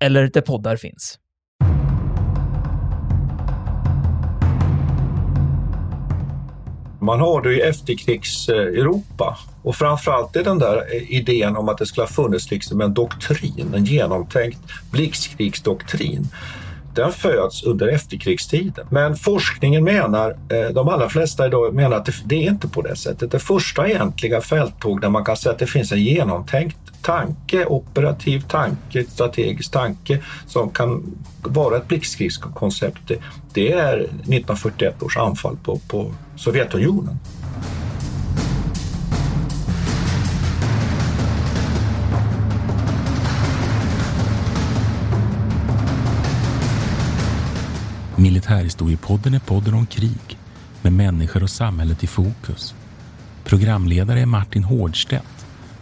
eller där poddar finns. Man har det i efterkrigs-Europa och framförallt är den där idén om att det skulle ha funnits liksom en doktrin, en genomtänkt blixtkrigsdoktrin. Den föds under efterkrigstiden. Men forskningen menar, eh, de allra flesta idag menar att det, är inte på det sättet. Det första egentliga fälttåg där man kan säga att det finns en genomtänkt tanke, operativ tanke, strategisk tanke som kan vara ett blixtkrigskoncept. Det är 1941 års anfall på, på Sovjetunionen. Militärhistoriepodden är podden om krig med människor och samhället i fokus. Programledare är Martin Hårdstedt,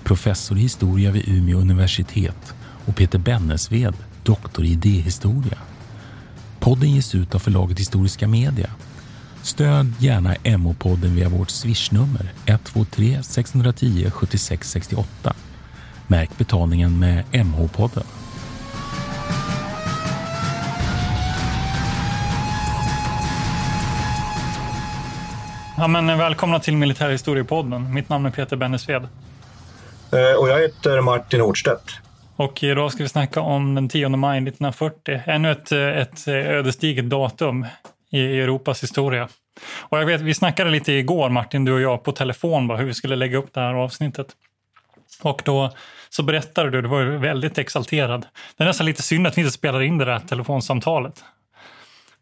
professor i historia vid Umeå universitet och Peter Bennesved, doktor i idéhistoria. Podden ges ut av förlaget Historiska Media. Stöd gärna MH-podden via vårt swishnummer 123 610 76 68. Märk betalningen med MH-podden. Ja, men välkomna till Militärhistoriepodden. Mitt namn är Peter Bennesved. Eh, och jag heter Martin Hortstedt. Och idag ska vi snacka om den 10 maj 1940. Ännu ett, eh, ett eh, ödesdigert datum i Europas historia. Och jag vet, vi snackade lite igår, Martin, du och jag, på telefon bara, hur vi skulle lägga upp det här avsnittet. Och då så berättade du, du var väldigt exalterad. Det är nästan lite synd att vi inte spelar in det där telefonsamtalet.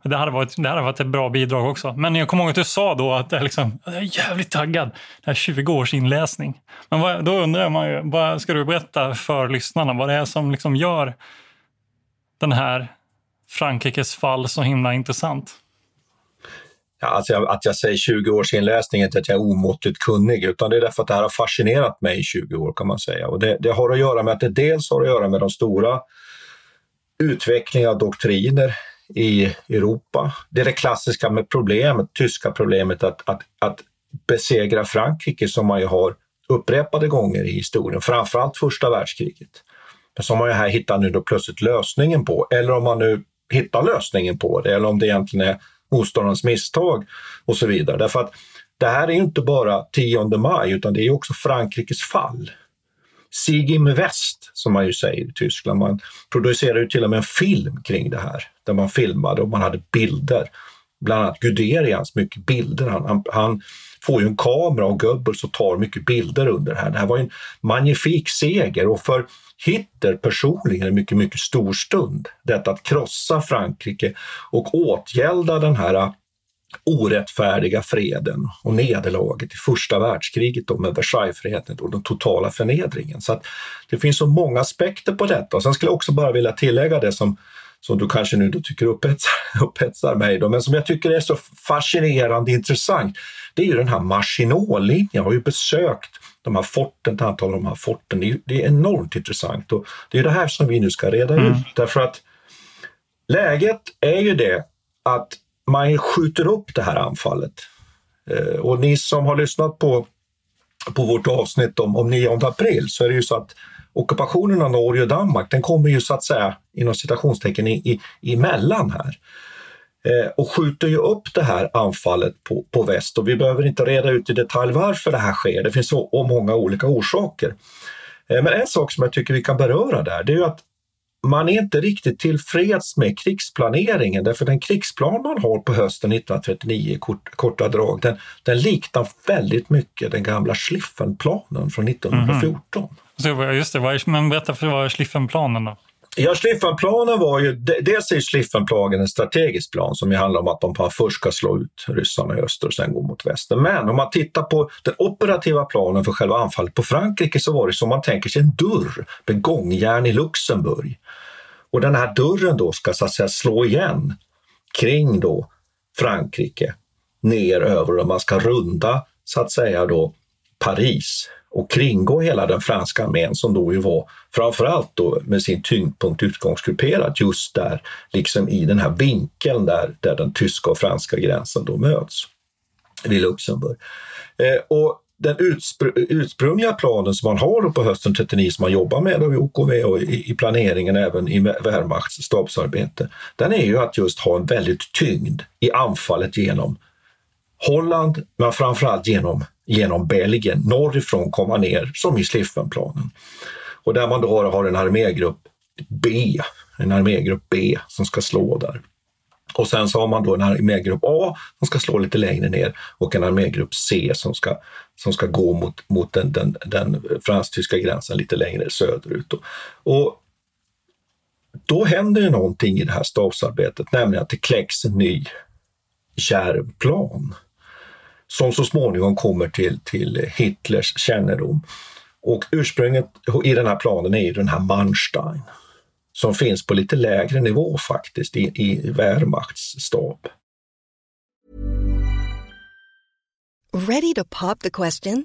Det hade, varit, det hade varit ett bra bidrag också. Men jag kommer ihåg att du sa då att jag, liksom, jag är jävligt taggad. Det här 20 års inläsning. Men vad, då undrar man ju, vad ska du berätta för lyssnarna vad det är som liksom gör den här Frankrikes fall så himla intressant? Ja, alltså jag, att jag säger 20 års inläsning är inte att jag är omåttligt kunnig, utan det är därför att det här har fascinerat mig i 20 år kan man säga. Och det, det har att göra med att det dels har att göra med de stora utvecklingarna av doktriner i Europa. Det är det klassiska med problemet, tyska problemet att, att, att besegra Frankrike som man ju har upprepade gånger i historien, framförallt första världskriget. Men som man ju här hittar nu då plötsligt lösningen på, eller om man nu hittar lösningen på det, eller om det egentligen är motståndarens misstag och så vidare. Därför att det här är ju inte bara 10 maj, utan det är också Frankrikes fall. Sieg im West, som man ju säger i Tyskland. Man producerade ju till och med en film kring det här, där man filmade och man hade bilder. Bland annat Guderians mycket bilder. Han, han, han får ju en kamera och Goebbels och tar mycket bilder under det här. Det här var en magnifik seger och för Hitler personligen en mycket, mycket stor stund. Detta att krossa Frankrike och åtgälda den här orättfärdiga freden och nederlaget i första världskriget då med Versaillesfreden och den totala förnedringen. Så det finns så många aspekter på detta. Och sen skulle jag också bara vilja tillägga det som, som du kanske nu då tycker upphetsar, upphetsar mig, då, men som jag tycker är så fascinerande intressant. Det är ju den här Maginot-linjen. Jag har ju besökt de här forten, ett antal av de här forten. Det är, det är enormt intressant och det är det här som vi nu ska reda mm. ut. Därför att läget är ju det att man skjuter upp det här anfallet. Eh, och ni som har lyssnat på, på vårt avsnitt om, om 9 april så är det ju så att ockupationen av Norge och Danmark den kommer ju så att säga inom citationstecken i, i, emellan här eh, och skjuter ju upp det här anfallet på, på väst. Och vi behöver inte reda ut i detalj varför det här sker. Det finns så många olika orsaker. Eh, men en sak som jag tycker vi kan beröra där, det är ju att man är inte riktigt tillfreds med krigsplaneringen därför den krigsplan man har på hösten 1939 i kort, korta drag, den, den liknar väldigt mycket den gamla Schlieffenplanen från 1914. Mm. Mm-hmm. just det, men berätta för vad är Schlieffenplanen då? Ja, Schlieffenplanen var ju, dels är Schlieffenplanen en strategisk plan som ju handlar om att de först ska slå ut ryssarna i öster och sen gå mot väster. Men om man tittar på den operativa planen för själva anfallet på Frankrike så var det som man tänker sig en dörr med gångjärn i Luxemburg. Och den här dörren då ska så att säga slå igen kring då Frankrike ner över och man ska runda så att säga då Paris och kringgå hela den franska armén som då ju var framförallt då med sin tyngdpunkt utgångsgrupperad just där, liksom i den här vinkeln där, där den tyska och franska gränsen då möts vid Luxemburg. Eh, och den utspr ursprungliga planen som man har på hösten 39 som man jobbar med och i OKV och i, i planeringen även i Wehrmachts stabsarbete, den är ju att just ha en väldigt tyngd i anfallet genom Holland, men framförallt genom, genom Belgien. Norrifrån komma ner som i Sliffenplanen. Och där man då har en armégrupp B, en armégrupp B som ska slå där. Och sen så har man då en armégrupp A som ska slå lite längre ner och en armégrupp C som ska, som ska gå mot, mot den, den, den fransk-tyska gränsen lite längre söderut. Och då händer ju någonting i det här stabsarbetet, nämligen att det kläcks en ny kärv plan som så småningom kommer till, till Hitlers kännedom. Och ursprunget i den här planen är ju den här Manstein som finns på lite lägre nivå faktiskt i, i Wehrmachts stab. Ready to pop the question?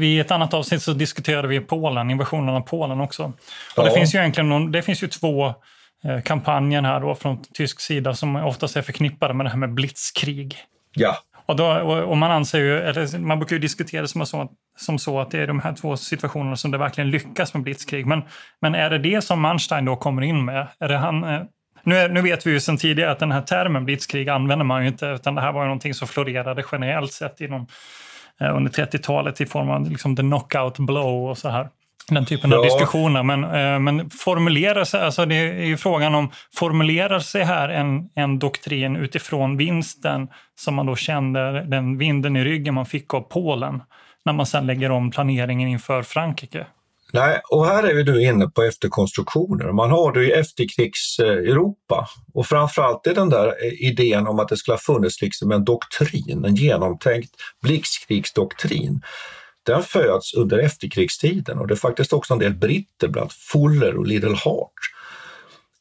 I ett annat avsnitt så diskuterade vi Polen, invasionen av Polen också. Och det finns ju egentligen någon, det finns ju två eh, kampanjer här då från tysk sida som oftast är förknippade med det här med blitzkrig. Ja. Och, då, och man anser ju, eller man brukar ju diskutera det som så, som så att det är de här två situationerna som det verkligen lyckas med blitzkrig. Men, men är det det som Manstein då kommer in med? Är det han, eh, nu, nu vet vi ju sedan tidigare att den här termen blitzkrig använder man ju inte, utan det här var ju någonting som florerade generellt sett inom, eh, under 30-talet i form av liksom the knockout blow och så här. Den typen ja. av diskussioner. Men, eh, men formulerar sig, alltså det är ju frågan om, formulerar sig här en, en doktrin utifrån vinsten som man då kände, den vinden i ryggen man fick av Polen, när man sen lägger om planeringen inför Frankrike? Nej, och här är vi nu inne på efterkonstruktioner. Man har det i efterkrigs-Europa och framförallt är den där eh, idén om att det skulle ha funnits liksom en doktrin, en genomtänkt blixtkrigsdoktrin. Den föds under efterkrigstiden och det är faktiskt också en del britter, bland Fuller och Little Hart,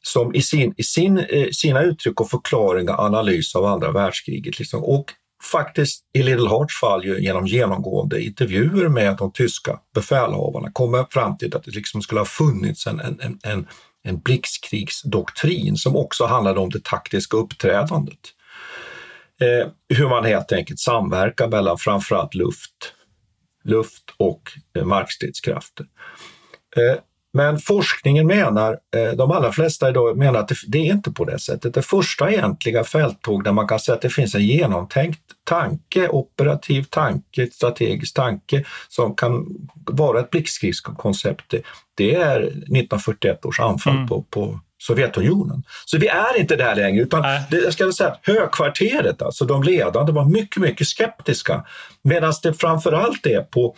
som i, sin, i sin, eh, sina uttryck och förklaringar analys av andra världskriget liksom, och faktiskt i Little Hearts fall ju genom genomgående intervjuer med de tyska befälhavarna kommer fram till att det liksom skulle ha funnits en, en, en, en blixtkrigsdoktrin som också handlade om det taktiska uppträdandet. Eh, hur man helt enkelt samverkar mellan framförallt luft, luft och eh, markstridskrafter. Eh, men forskningen menar, eh, de allra flesta idag menar att det, är inte på det sättet. Det första egentliga fälttåg där man kan säga att det finns en genomtänkt tanke, operativ tanke, strategisk tanke som kan vara ett blixtkrigskoncept, det är 1941 års anfall mm. på, på Sovjetunionen. Så vi är inte där längre, utan det, jag ska säga högkvarteret, alltså de ledande, var mycket, mycket skeptiska. Medan det framförallt är på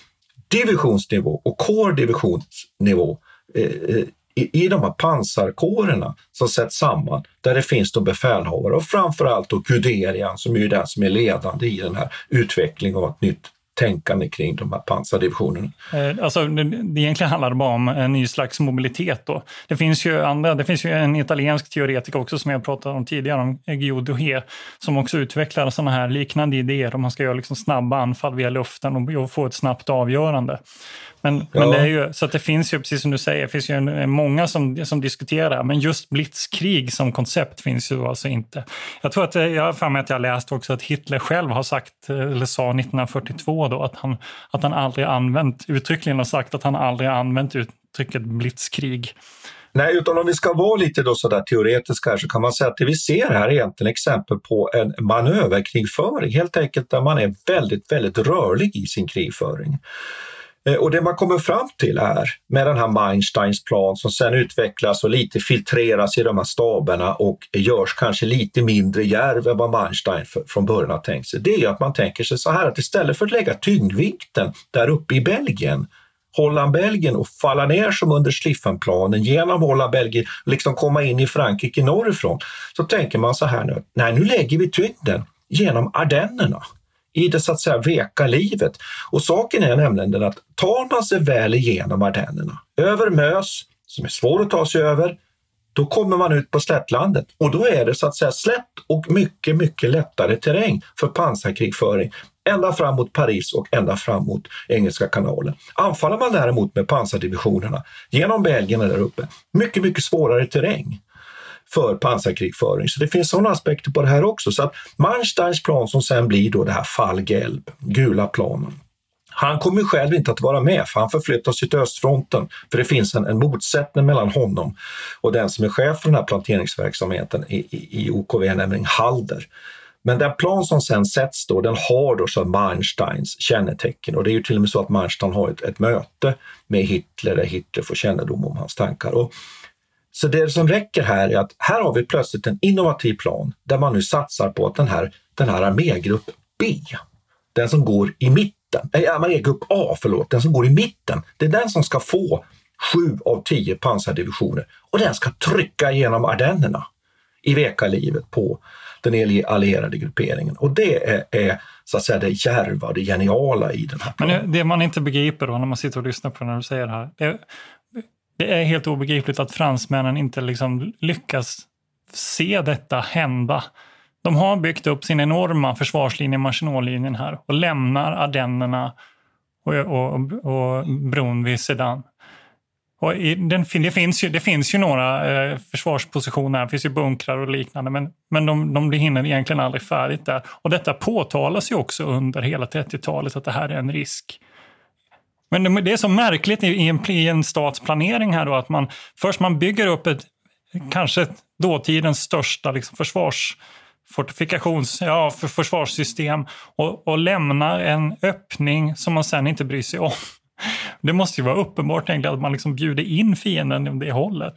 divisionsnivå och core divisionsnivå Eh, eh, i, i de här pansarkårerna som sätts samman, där det finns då befälhavare och framförallt då Guderian som är den som är ledande i den här utvecklingen av ett nytt tänkande kring de här pansardivisionerna? Eh, alltså, det, det egentligen handlar det bara om en ny slags mobilitet. Då. Det, finns ju andra, det finns ju en italiensk teoretiker också som jag pratade om tidigare, om Guillaume som också utvecklar sådana här liknande idéer om man ska göra liksom snabba anfall via luften och få ett snabbt avgörande. Men, ja. men det är ju, så att det finns ju, precis som du säger, det finns ju en, många som, som diskuterar, men just blitzkrig som koncept finns ju alltså inte. Jag tror att, jag har för mig att jag läst också att Hitler själv har sagt, eller sa 1942 då, att han, att han aldrig använt, uttryckligen har sagt att han aldrig använt uttrycket blitzkrig. Nej, utan om vi ska vara lite då sådär teoretiska här så kan man säga att det vi ser här är egentligen exempel på en manöverkrigföring, helt enkelt där man är väldigt, väldigt rörlig i sin krigföring. Eh, och det man kommer fram till är, med den här Meinsteins plan som sen utvecklas och lite filtreras i de här staberna och görs kanske lite mindre järv än vad Meinstein från början har tänkt sig, det är att man tänker sig så här att istället för att lägga tyngdvikten där uppe i Belgien Holland-Belgien och falla ner som under Schlieffenplanen genom Holland-Belgien, liksom komma in i Frankrike norrifrån, så tänker man så här nu, nej nu lägger vi tyngden genom Ardennerna i det så att säga veka livet. Och saken är nämligen den att tar man sig väl igenom Ardennerna, över Mös, som är svår att ta sig över, då kommer man ut på slättlandet och då är det så att säga slätt och mycket, mycket lättare terräng för pansarkrigföring ända fram mot Paris och ända fram mot Engelska kanalen. Anfaller man däremot med pansardivisionerna genom Belgien där uppe, mycket, mycket svårare terräng för pansarkrigföring. Så det finns sådana aspekter på det här också. Så att Mansteins plan som sen blir då det här Fallgelb, gula planen. Han kommer själv inte att vara med för han förflyttas till östfronten för det finns en, en motsättning mellan honom och den som är chef för den här planteringsverksamheten i, i, i OKV, nämligen Halder. Men den plan som sen sätts då, den har då så Mansteins kännetecken och det är ju till och med så att Manstein har ett, ett möte med Hitler där Hitler får kännedom om hans tankar. Och så det som räcker här är att här har vi plötsligt en innovativ plan där man nu satsar på att den här, den här armégrupp B, den som går i mitten, nej, armégrupp A, förlåt, den som går i mitten, det är den som ska få sju av tio pansardivisioner. Och den ska trycka igenom Ardennerna i vekalivet på den allierade grupperingen. Och det är, är, så att säga det järva, det geniala i den här planen. Men det man inte begriper då när man sitter och lyssnar på när du säger det här, det, det är helt obegripligt att fransmännen inte liksom lyckas se detta hända. De har byggt upp sin enorma försvarslinje, Maginotlinjen här och lämnar Ardennerna och, och, och bron vid Sedan. Och den, det, finns ju, det finns ju några eh, försvarspositioner, det finns ju bunkrar och liknande, men, men de, de hinner egentligen aldrig färdigt där. Och detta påtalas ju också under hela 30-talet, att det här är en risk. Men det är så märkligt i en, i en statsplanering här då att man först man bygger upp ett, kanske dåtidens största liksom försvars fortifikations, ja, för försvarssystem och, och lämnar en öppning som man sen inte bryr sig om. Det måste ju vara uppenbart egentligen att man liksom bjuder in fienden i det hållet.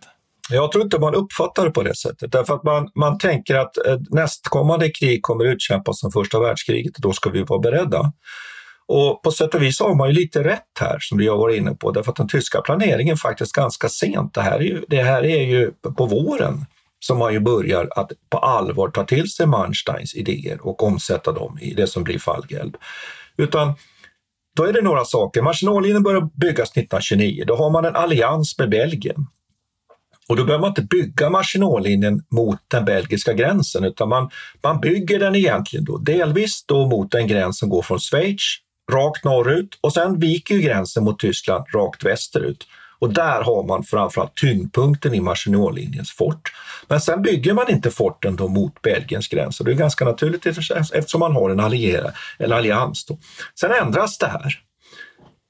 Jag tror inte man uppfattar det på det sättet, därför att man, man tänker att nästkommande krig kommer utkämpas som första världskriget och då ska vi vara beredda. Och på sätt och vis har man ju lite rätt här, som vi har varit inne på, därför att den tyska planeringen faktiskt ganska sent. Det här är ju, det här är ju på våren som man ju börjar att på allvar ta till sig Mansteins idéer och omsätta dem i det som blir Fallgelb. Utan då är det några saker. Maginotlinjen börjar byggas 1929. Då har man en allians med Belgien. Och då behöver man inte bygga Maginotlinjen mot den belgiska gränsen utan man, man bygger den egentligen då delvis då mot en gräns som går från Schweiz rakt norrut och sen viker ju gränsen mot Tyskland rakt västerut. Och där har man framförallt tyngdpunkten i Maginotlinjens fort. Men sen bygger man inte forten då mot Belgiens gräns och det är ganska naturligt eftersom man har en, alliera, en allians. Då. Sen ändras det här.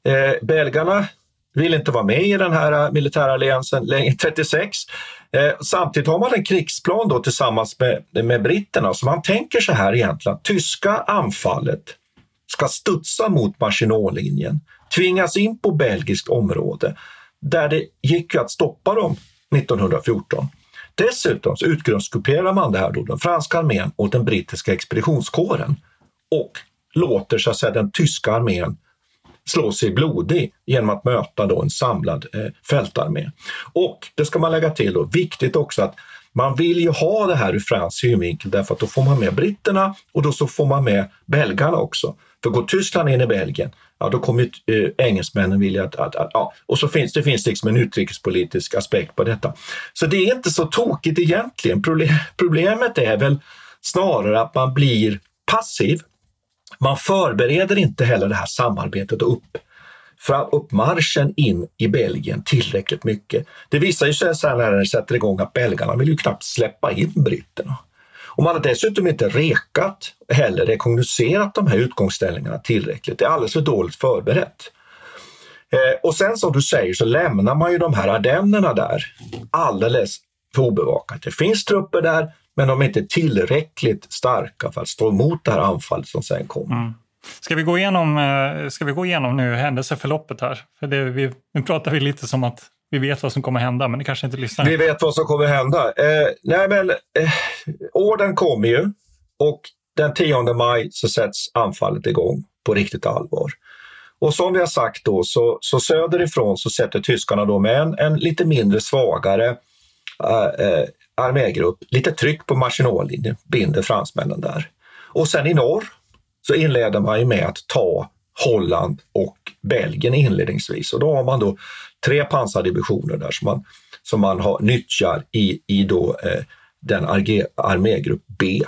Eh, belgarna vill inte vara med i den här eh, militäralliansen längre, 36. Eh, samtidigt har man en krigsplan då tillsammans med, med britterna, så man tänker så här egentligen, tyska anfallet ska studsa mot Maginot-linjen, tvingas in på belgiskt område, där det gick ju att stoppa dem 1914. Dessutom så utgrundskuperar man det här då, den franska armén och den brittiska expeditionskåren och låter så att säga, den tyska armén slå sig blodig genom att möta då en samlad eh, fältarmé. Och det ska man lägga till då, viktigt också att man vill ju ha det här ur fransk synvinkel därför att då får man med britterna och då så får man med belgarna också. För går Tyskland in i Belgien, ja då kommer ju eh, engelsmännen vilja att, att, att, ja, och så finns det finns liksom en utrikespolitisk aspekt på detta. Så det är inte så tokigt egentligen. Problem, problemet är väl snarare att man blir passiv man förbereder inte heller det här samarbetet upp uppmarschen in i Belgien tillräckligt mycket. Det visar sig sen när det sätter igång att belgarna vill ju knappt släppa in britterna. Och man har dessutom inte rekat heller rekognoserat de här utgångsställningarna tillräckligt. Det är alldeles för dåligt förberett. Eh, och sen som du säger så lämnar man ju de här ardennerna där alldeles för obevakat. Det finns trupper där, men de är inte tillräckligt starka för att stå emot det här anfallet som sen kommer. Mm. Ska vi gå igenom, eh, ska vi gå igenom nu händelseförloppet här? För det, vi, nu pratar vi lite som att vi vet vad som kommer hända, men det kanske inte lyssnar. Vi vet vad som kommer hända. Eh, nej, men eh, orden kommer ju och den 10 maj så sätts anfallet igång på riktigt allvar. Och som vi har sagt då, så, så söderifrån så sätter tyskarna då med en, en lite mindre svagare eh, eh armégrupp lite tryck på Maginotlinjen, binder fransmännen där. Och sen i norr så inleder man ju med att ta Holland och Belgien inledningsvis. Och då har man då tre pansardivisioner där som man, som man har, nyttjar i, i då, eh, den armégrupp B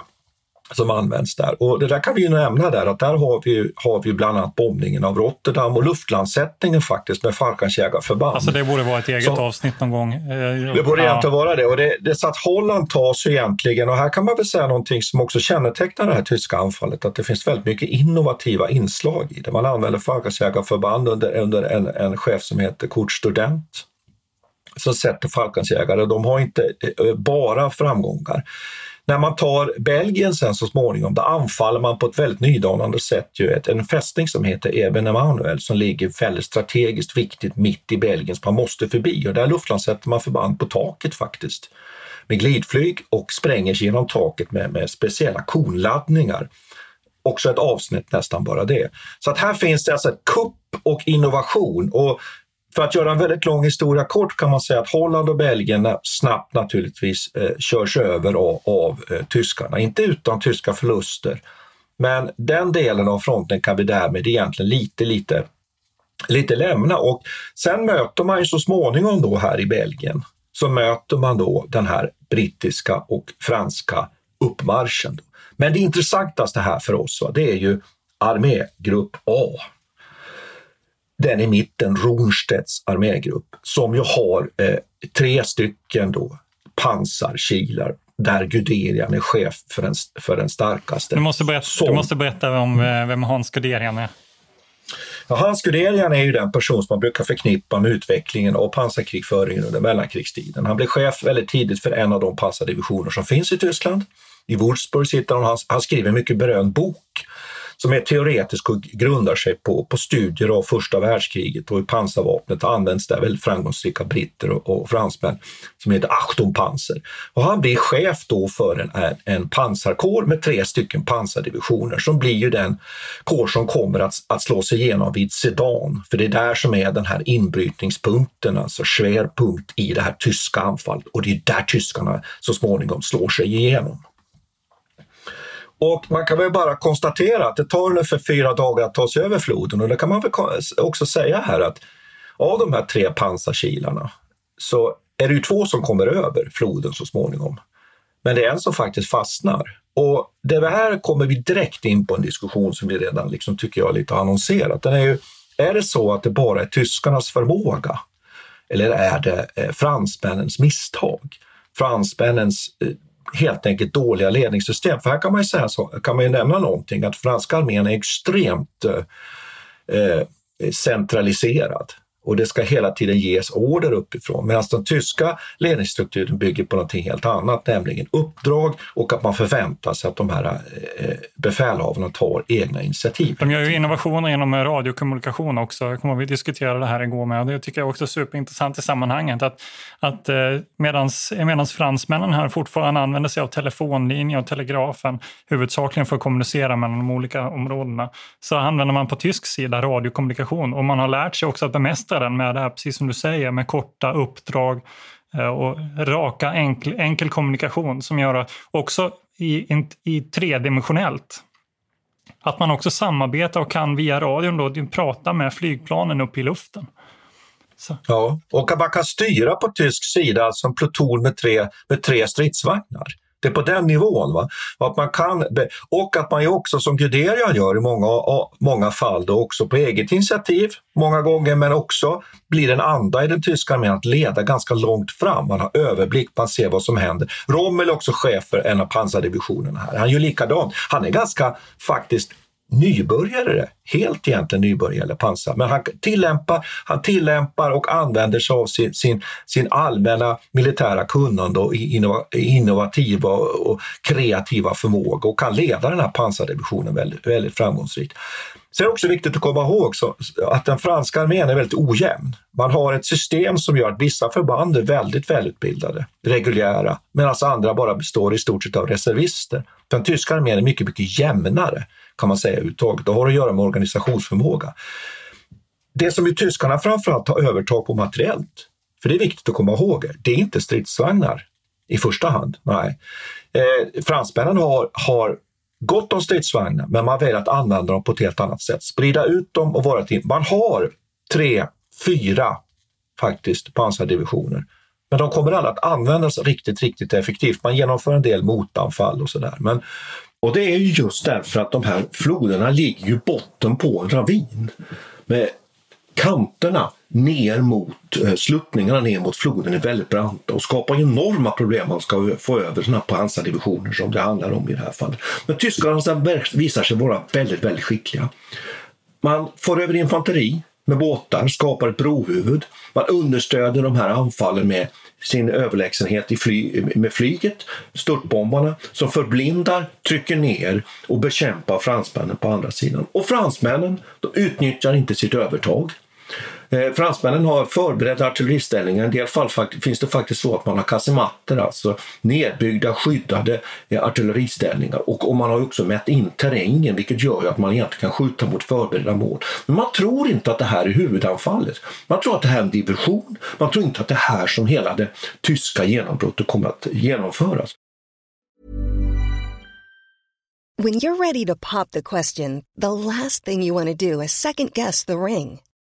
som används där. Och det där kan vi ju nämna där att där har vi, har vi bland annat bombningen av Rotterdam och luftlandsättningen faktiskt med Falkenjägarförband. Alltså det borde vara ett eget så, avsnitt någon gång. Eh, det borde ja. egentligen vara det. Och det, det så att Holland tas egentligen, och här kan man väl säga någonting som också kännetecknar det här tyska anfallet, att det finns väldigt mycket innovativa inslag i det. Man använder Falkenjägarförband under, under en, en chef som heter Kurt Student som sätter Falkensjägare. De har inte eh, bara framgångar. När man tar Belgien sen så småningom, då anfaller man på ett väldigt nydanande sätt ju ett, en fästning som heter Eben Emanuel som ligger väldigt strategiskt viktigt mitt i Belgien som man måste förbi och där luftlandsätter man förband på taket faktiskt med glidflyg och spränger sig genom taket med, med speciella konladdningar. Också ett avsnitt nästan bara det. Så att här finns det alltså ett kupp och innovation och för att göra en väldigt lång historia kort kan man säga att Holland och Belgien snabbt naturligtvis eh, körs över av, av eh, tyskarna, inte utan tyska förluster. Men den delen av fronten kan vi därmed egentligen lite, lite, lite lämna och sen möter man ju så småningom då här i Belgien så möter man då den här brittiska och franska uppmarschen. Men det intressantaste här för oss, va, det är ju armégrupp A den i mitten, Ronstedts armégrupp, som ju har eh, tre stycken då pansarkilar där Guderian är chef för den, för den starkaste. Du måste berätta, som, du måste berätta om eh, vem Hans Guderian är. Ja, Hans Guderian är ju den person som man brukar förknippa med utvecklingen av pansarkrigföringen under mellankrigstiden. Han blev chef väldigt tidigt för en av de pansardivisioner som finns i Tyskland. I Würzburg sitter han, han, han skriver en mycket berömd bok som är teoretisk och grundar sig på, på studier av första världskriget och hur pansarvapnet används där, väldigt framgångsrika britter och, och fransmän, som heter Achtung Panzer. Och han blir chef då för en, en pansarkår med tre stycken pansardivisioner som blir ju den kår som kommer att, att slå sig igenom vid Sedan, för det är där som är den här inbrytningspunkten, alltså schwerpunkt i det här tyska anfallet och det är där tyskarna så småningom slår sig igenom. Och man kan väl bara konstatera att det tar ungefär fyra dagar att ta sig över floden och det kan man väl också säga här att av de här tre pansarkilarna så är det ju två som kommer över floden så småningom. Men det är en som faktiskt fastnar. Och det här kommer vi direkt in på en diskussion som vi redan liksom, tycker jag lite har annonserat. Den är, ju, är det så att det bara är tyskarnas förmåga? Eller är det eh, fransmännens misstag? Fransmännens eh, helt enkelt dåliga ledningssystem. För här kan man ju, säga så, kan man ju nämna någonting att franska armén är extremt eh, eh centraliserad och det ska hela tiden ges order uppifrån. Medan den tyska ledningsstrukturen bygger på någonting helt annat, nämligen uppdrag och att man förväntar sig att de här eh, befälhavarna tar egna initiativ. De gör ju innovationer inom radiokommunikation också. Jag kommer att vi diskuterade det här igår med och det tycker jag också är superintressant i sammanhanget. Att, att eh, medan fransmännen här fortfarande använder sig av telefonlinjer och telegrafen huvudsakligen för att kommunicera mellan de olika områdena så använder man på tysk sida radiokommunikation och man har lärt sig också att bemästra den med det här, precis som du säger, med korta uppdrag eh, och raka enkel, enkel kommunikation som gör att också i, i, i tredimensionellt att man också samarbetar och kan via radion då prata med flygplanen uppe i luften. Så. Ja, och att man kan styra på tysk sida som pluton med tre, med tre stridsvagnar. Det är på den nivån. Va? Att man kan, och att man ju också som Guderian gör i många, många fall, då också på eget initiativ många gånger, men också blir en anda i den tyska armén att leda ganska långt fram. Man har överblick, man ser vad som händer. Rommel är också chef för en av pansardivisionerna här. Han gör likadant. Han är ganska faktiskt nybörjare, helt egentligen nybörjare eller pansar, men han tillämpar, han tillämpar och använder sig av sin, sin, sin allmänna militära kunnande och innovativa och kreativa förmåga och kan leda den här pansardivisionen väldigt, väldigt framgångsrikt. Sen är det också viktigt att komma ihåg så, att den franska armén är väldigt ojämn. Man har ett system som gör att vissa förband är väldigt välutbildade, reguljära, medan andra bara består i stort sett av reservister. Den tyska armén är mycket, mycket jämnare kan man säga uttaget. Det har att göra med organisationsförmåga. Det som ju tyskarna framförallt har övertag på materiellt, för det är viktigt att komma ihåg, det är inte stridsvagnar i första hand. Nej. Eh, fransmännen har, har gott om stridsvagnar, men man väljer att använda dem på ett helt annat sätt. Sprida ut dem och vara till. Man har tre, fyra faktiskt pansardivisioner. Men de kommer alla att användas riktigt, riktigt effektivt. Man genomför en del motanfall och sådär. Men och det är ju just därför att de här floderna ligger ju botten på en ravin. Med kanterna ner mot eh, sluttningarna ner mot floden är väldigt branta och skapar enorma problem man ska få över sådana pansardivisioner som det handlar om i det här fallet. Men tyskarna visar sig vara väldigt, väldigt skickliga. Man får över infanteri med båtar, skapar ett brohuvud. Man understöder de här anfallen med sin överlägsenhet i fly, med flyget, störtbombarna som förblindar, trycker ner och bekämpar fransmännen på andra sidan. Och fransmännen de utnyttjar inte sitt övertag. Eh, fransmännen har förberedda artilleriställningar. I en del fall finns det faktiskt så att man har kasematter, alltså nedbyggda skyddade eh, artilleriställningar. Och, och man har också mätt in terrängen vilket gör att man egentligen kan skjuta mot förberedda mål. Men man tror inte att det här är huvudanfallet. Man tror att det här är en division. Man tror inte att det är här som hela det tyska genombrottet kommer att genomföras. When you're ready to pop the question, the last thing you want to do is second guess the ring.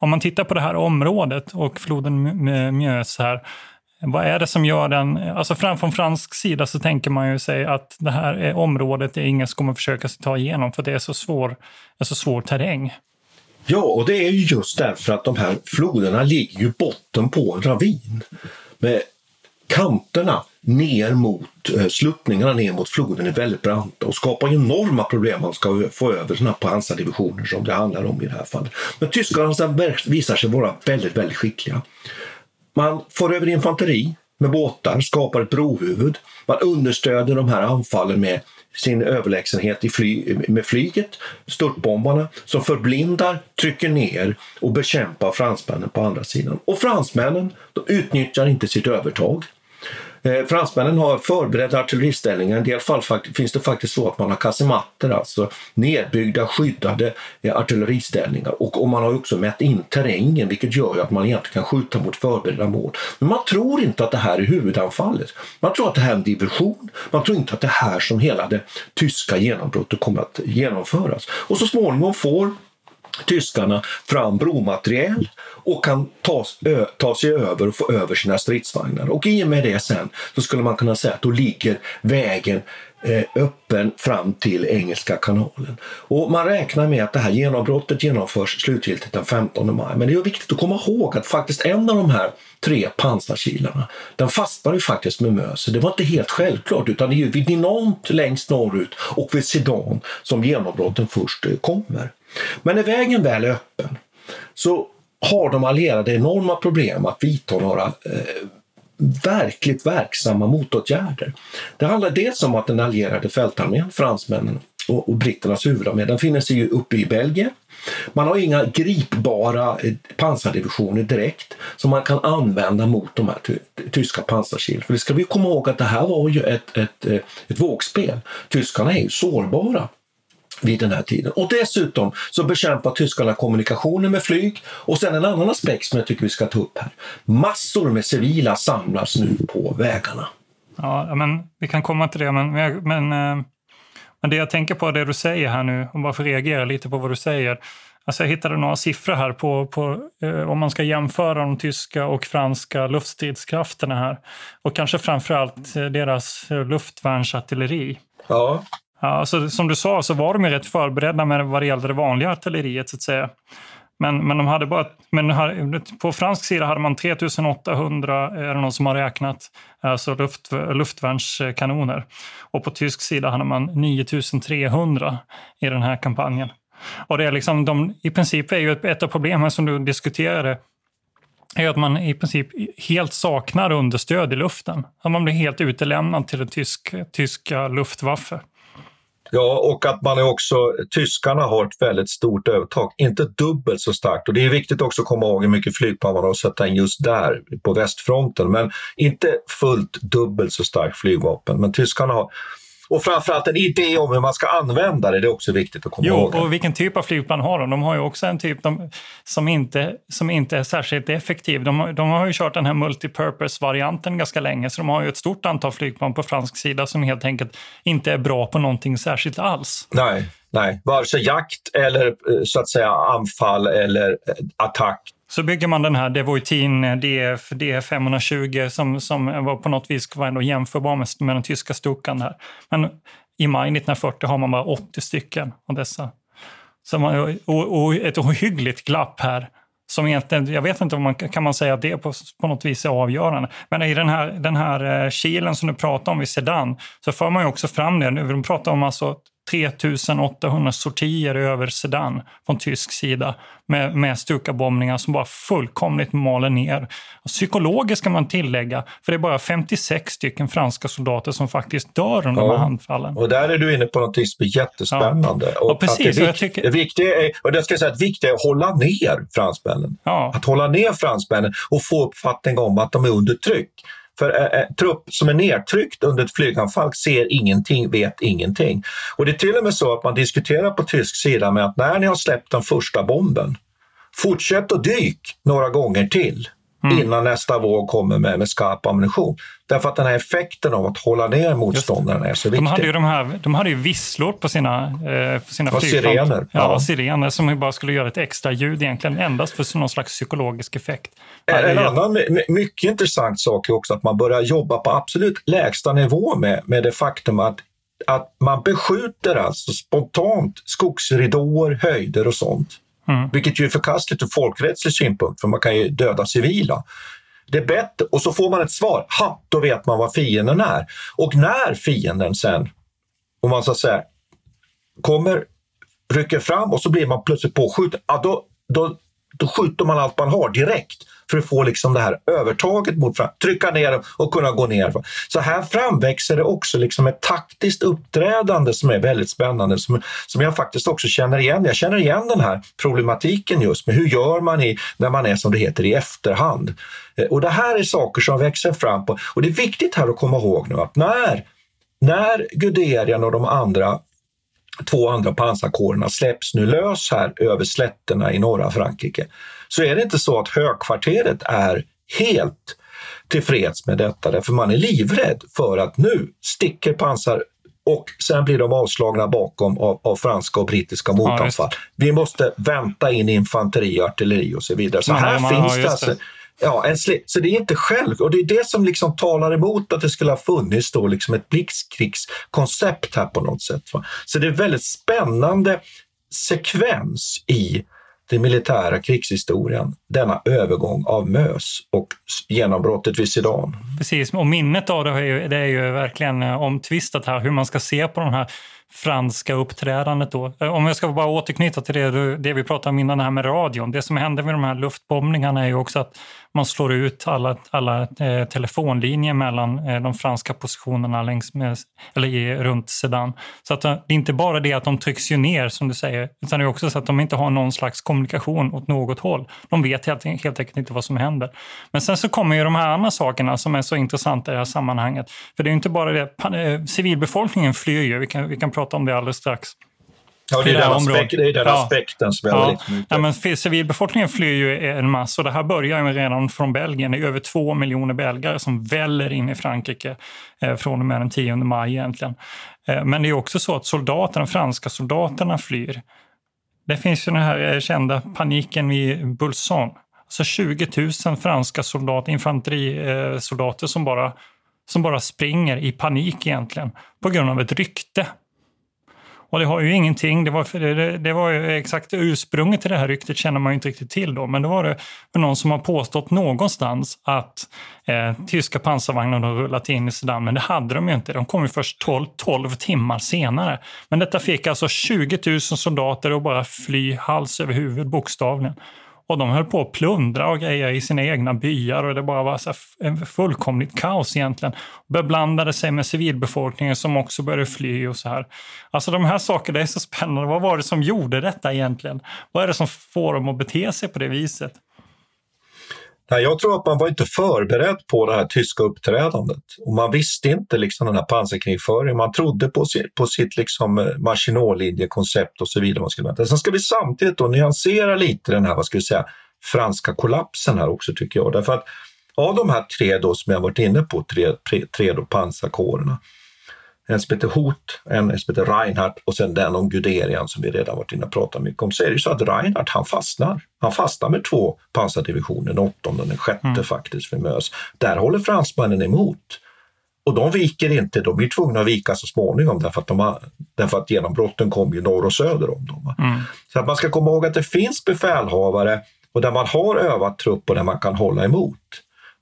Om man tittar på det här området och floden Mjös här Vad är det som gör den... Alltså fram från fransk sida så tänker man ju sig att det här är området det ingen kommer försöka sig ta igenom för det är så svår, är så svår terräng. Ja, och det är ju just därför att de här floderna ligger ju botten på en ravin. Med kanterna ner mot eh, sluttningarna ner mot floden är väldigt branta och skapar enorma problem man ska få över sådana pansardivisioner som det handlar om i det här fallet. Men tyskarna visar sig vara väldigt, väldigt skickliga. Man får över infanteri med båtar, skapar ett brohuvud. Man understöder de här anfallen med sin överlägsenhet i fly, med flyget, störtbombarna som förblindar, trycker ner och bekämpar fransmännen på andra sidan. Och fransmännen de utnyttjar inte sitt övertag. Eh, fransmännen har förberedda artilleriställningar. I en del fall finns det faktiskt så att man har kasematter, alltså nedbyggda skyddade eh, artilleriställningar. Och, och man har också mätt in terrängen vilket gör ju att man egentligen kan skjuta mot förberedda mål. Men man tror inte att det här är huvudanfallet. Man tror att det här är en diversion. Man tror inte att det här som hela det tyska genombrottet kommer att genomföras. Och så småningom får tyskarna fram bromateriel och kan ta, ö, ta sig över och få över sina stridsvagnar. Och i och med det sen så skulle man kunna säga att då ligger vägen eh, öppen fram till Engelska kanalen. Och man räknar med att det här genombrottet genomförs slutgiltigt den 15 maj. Men det är viktigt att komma ihåg att faktiskt en av de här tre pansarkilarna, den fastnar ju faktiskt med Möse. Det var inte helt självklart utan det är ju vid Dinant längst norrut och vid Sedan som genombrotten först eh, kommer. Men när vägen väl är öppen så har de allierade enorma problem att vidta några eh, verkligt verksamma motåtgärder. Det handlar dels om att den allierade fältarmén, fransmännen och, och britternas huvudarmé, den finner sig ju uppe i Belgien. Man har inga gripbara eh, pansardivisioner direkt som man kan använda mot de här ty tyska pansarkilen. För det ska vi komma ihåg att det här var ju ett, ett, eh, ett vågspel. Tyskarna är ju sårbara vid den här tiden. Och dessutom så bekämpar tyskarna kommunikationen med flyg. Och sen en annan aspekt som jag tycker vi ska ta upp här. Massor med civila samlas nu på vägarna. Ja, men vi kan komma till det. Men, men, eh, men det jag tänker på, det du säger här nu, och bara för reagera lite på vad du säger. Alltså jag hittade några siffror här på, på eh, om man ska jämföra de tyska och franska luftstridskrafterna här. Och kanske framförallt eh, deras luftvärnsartilleri. Ja. Ja, så, som du sa så var de ju rätt förberedda med vad det gällde det vanliga artilleriet så att säga. Men, men, de hade bara, men på fransk sida hade man 3800, är det någon som har räknat, alltså luft, luftvärnskanoner. Och på tysk sida hade man 9300 i den här kampanjen. Och det är liksom, de, i princip är ju ett, ett av problemen som du diskuterade är att man i princip helt saknar understöd i luften. Att man blir helt utelämnad till det tysk, tyska Luftwaffe. Ja, och att man är också, tyskarna har ett väldigt stort övertag, inte dubbelt så starkt. Och det är viktigt också att komma ihåg hur mycket flygplan man har att sätta in just där på västfronten, men inte fullt dubbelt så starkt flygvapen. Men tyskarna har och framförallt en idé om hur man ska använda det, det är också viktigt att komma jo, ihåg. och vilken typ av flygplan har de? De har ju också en typ de, som, inte, som inte är särskilt effektiv. De, de har ju kört den här multipurpose-varianten ganska länge, så de har ju ett stort antal flygplan på fransk sida som helt enkelt inte är bra på någonting särskilt alls. Nej, nej. vare sig jakt eller eh, så att säga anfall eller eh, attack så bygger man den här Devoitin eh, DF, DF520 som, som var på något vis var ändå jämförbar med, med den tyska Stukan. Här. Men i maj 1940 har man bara 80 stycken av dessa. Så man, eh, och, och ett ohyggligt glapp här. Som egentligen, jag vet inte om man kan man säga att det på, på något vis är avgörande. Men i den här, den här eh, kilen som du pratar om vid Sedan så för man ju också fram det. De pratar om alltså 3800 sortier över Sedan från tysk sida med, med Stuka-bombningar som bara fullkomligt maler ner. Psykologiskt kan man tillägga, för det är bara 56 stycken franska soldater som faktiskt dör under ja. de här anfallen. Och där är du inne på något som är jättespännande. Ja. Och, och precis, det, vik tycker... det viktiga är, och det ska jag säga, att viktiga är att hålla ner fransmännen. Ja. Att hålla ner fransmännen och få uppfattning om att de är under tryck. För en trupp som är nedtryckt under ett flyganfall ser ingenting, vet ingenting. Och det är till och med så att man diskuterar på tysk sida med att när ni har släppt den första bomben, fortsätt att dyk några gånger till mm. innan nästa våg kommer med, med skarp ammunition. Därför att den här effekten av att hålla ner motståndaren är så viktig. De hade ju, de här, de hade ju visslor på sina, eh, på sina och flygplan. sirener. Ja, ja. sirener som bara skulle göra ett extra ljud egentligen, endast för någon slags psykologisk effekt. En, en annan mycket intressant sak är också att man börjar jobba på absolut lägsta nivå med, med det faktum att att man beskjuter alltså spontant skogsridåer, höjder och sånt. Mm. Vilket ju är förkastligt ur folkrättslig synpunkt, för man kan ju döda civila. Det är bättre, och så får man ett svar. Ha, då vet man vad fienden är. Och när fienden sen, om man så att säga, kommer, rycker fram och så blir man plötsligt påskjuten, ja, då, då, då skjuter man allt man har direkt för att få liksom det här övertaget mot fram, trycka ner och kunna gå ner. Så här framväxer det också liksom ett taktiskt uppträdande som är väldigt spännande, som, som jag faktiskt också känner igen. Jag känner igen den här problematiken just med hur gör man i, när man är som det heter i efterhand. Eh, och det här är saker som växer fram. På, och det är viktigt här att komma ihåg nu att när, när Guderian och de andra två andra pansarkårerna släpps nu lös här över slätterna i norra Frankrike så är det inte så att högkvarteret är helt tillfreds med detta, därför man är livrädd för att nu sticker pansar och sen blir de avslagna bakom av, av franska och brittiska motanfall. Ja, Vi måste vänta in infanteri, artilleri och så vidare. Så ja, här man, finns ja, det alltså Ja, en så det är inte själv... Och det är det som liksom talar emot att det skulle ha funnits då liksom ett blixtkrigskoncept här på något sätt. Va? Så det är väldigt spännande sekvens i den militära krigshistorien, denna övergång av MÖS och genombrottet vid Sedan. Precis, och minnet av det är ju, det är ju verkligen eh, omtvistat här, hur man ska se på det här franska uppträdandet då. Eh, om jag ska bara återknyta till det, det vi pratade om innan, det här med radion. Det som hände med de här luftbombningarna är ju också att man slår ut alla, alla eh, telefonlinjer mellan eh, de franska positionerna längs med, eller i, runt Sedan. Så att, eh, det är inte bara det att de trycks ju ner, som du säger, utan det är också så att de inte har någon slags kommunikation åt något håll. De vet helt, helt enkelt inte vad som händer. Men sen så kommer ju de här andra sakerna som är så intressanta i det här sammanhanget. För det är inte bara det, eh, civilbefolkningen flyr ju, vi kan, vi kan prata om det alldeles strax. Ja, det är den, aspekt, det är den ja. aspekten som ja. liksom ja, men Civilbefolkningen flyr ju en massa och det här börjar ju redan från Belgien. Det är över två miljoner belgare som väller in i Frankrike eh, från och med den 10 maj egentligen. Eh, men det är också så att soldaterna, franska soldaterna flyr. Det finns ju den här eh, kända paniken vid Bulsan. Alltså 20 000 franska soldater, infanterisoldater som bara, som bara springer i panik egentligen på grund av ett rykte och det har ju ingenting, det var, det, det var ju exakt ursprunget till det här ryktet känner man ju inte riktigt till då, men det var det någon som har påstått någonstans att eh, tyska pansarvagnar har rullat in i Sudan, men det hade de ju inte. De kom ju först 12, 12 timmar senare. Men detta fick alltså 20 000 soldater att bara fly hals över huvud bokstavligen. Och de höll på att plundra och grejer i sina egna byar och det bara var så fullkomligt kaos egentligen. Beblandade sig med civilbefolkningen som också började fly och så här. Alltså de här sakerna är så spännande. Vad var det som gjorde detta egentligen? Vad är det som får dem att bete sig på det viset? Nej, jag tror att man var inte förberedd på det här tyska uppträdandet. Och man visste inte liksom den här pansarkrigföringen. Man trodde på, sitt, på sitt liksom eh, Maginot-linjekoncept och så vidare. Sen ska vi samtidigt då nyansera lite den här, vad ska vi säga, franska kollapsen här också tycker jag. Därför att av de här tre då som jag varit inne på, tre, tre, tre då pansarkårerna, en som heter Hot, en som heter Reinhardt och sen den om Guderian som vi redan varit inne och pratat mycket om. Så är det så att Reinhardt han fastnar. Han fastnar med två pansardivisioner, den åttonde och den sjätte mm. faktiskt vid Mös. Där håller fransmännen emot. Och de viker inte, de blir tvungna att vika så småningom därför att, de har, därför att genombrotten kommer ju norr och söder om dem. Mm. Så att man ska komma ihåg att det finns befälhavare och där man har övat trupp och där man kan hålla emot.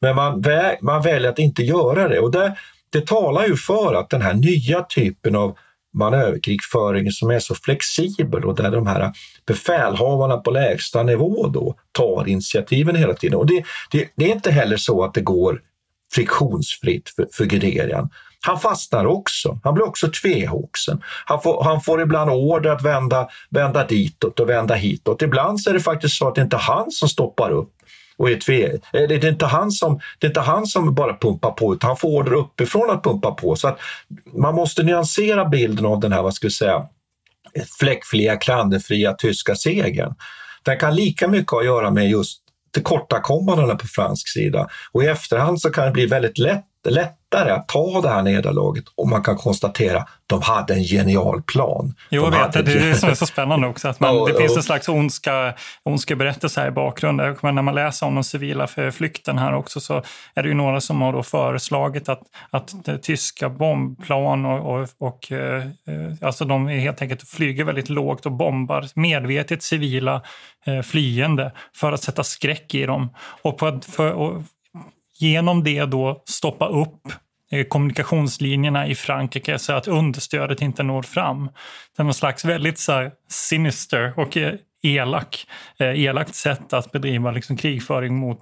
Men man, vä man väljer att inte göra det. Och där, det talar ju för att den här nya typen av manöverkrigföring som är så flexibel och där de här befälhavarna på lägsta nivå då tar initiativen hela tiden. Och det, det, det är inte heller så att det går friktionsfritt för, för Guderian. Han fastnar också. Han blir också tvehågsen. Han får, han får ibland order att vända, vända ditåt och vända hitåt. Ibland så är det faktiskt så att det inte är han som stoppar upp och är tve, eh, det, är inte han som, det är inte han som bara pumpar på, utan han får order uppifrån att pumpa på. Så att man måste nyansera bilden av den här, vad ska vi säga, fläckfria, klanderfria tyska segern. Den kan lika mycket ha att göra med just tillkortakommandena på fransk sida. Och i efterhand så kan det bli väldigt lätt lättare att ta det här nederlaget om man kan konstatera att de hade en genial plan. Jo, jag de vet. Det är det som är så spännande också. Att man, Ja, det ja. finns en slags ondska, ondskeberättelse här i bakgrunden. Men när man läser om den civila flykten här också så är det ju några som har då föreslagit att, att det tyska bombplan och, och, och eh, alltså de helt enkelt flyger väldigt lågt och bombar medvetet civila eh, flyende för att sätta skräck i dem. Och, på, för, och genom det då stoppa upp eh, kommunikationslinjerna i Frankrike så att understödet inte når fram. Det är någon slags väldigt så här, sinister och eh, elak, eh, elakt sätt att bedriva liksom, krigföring mot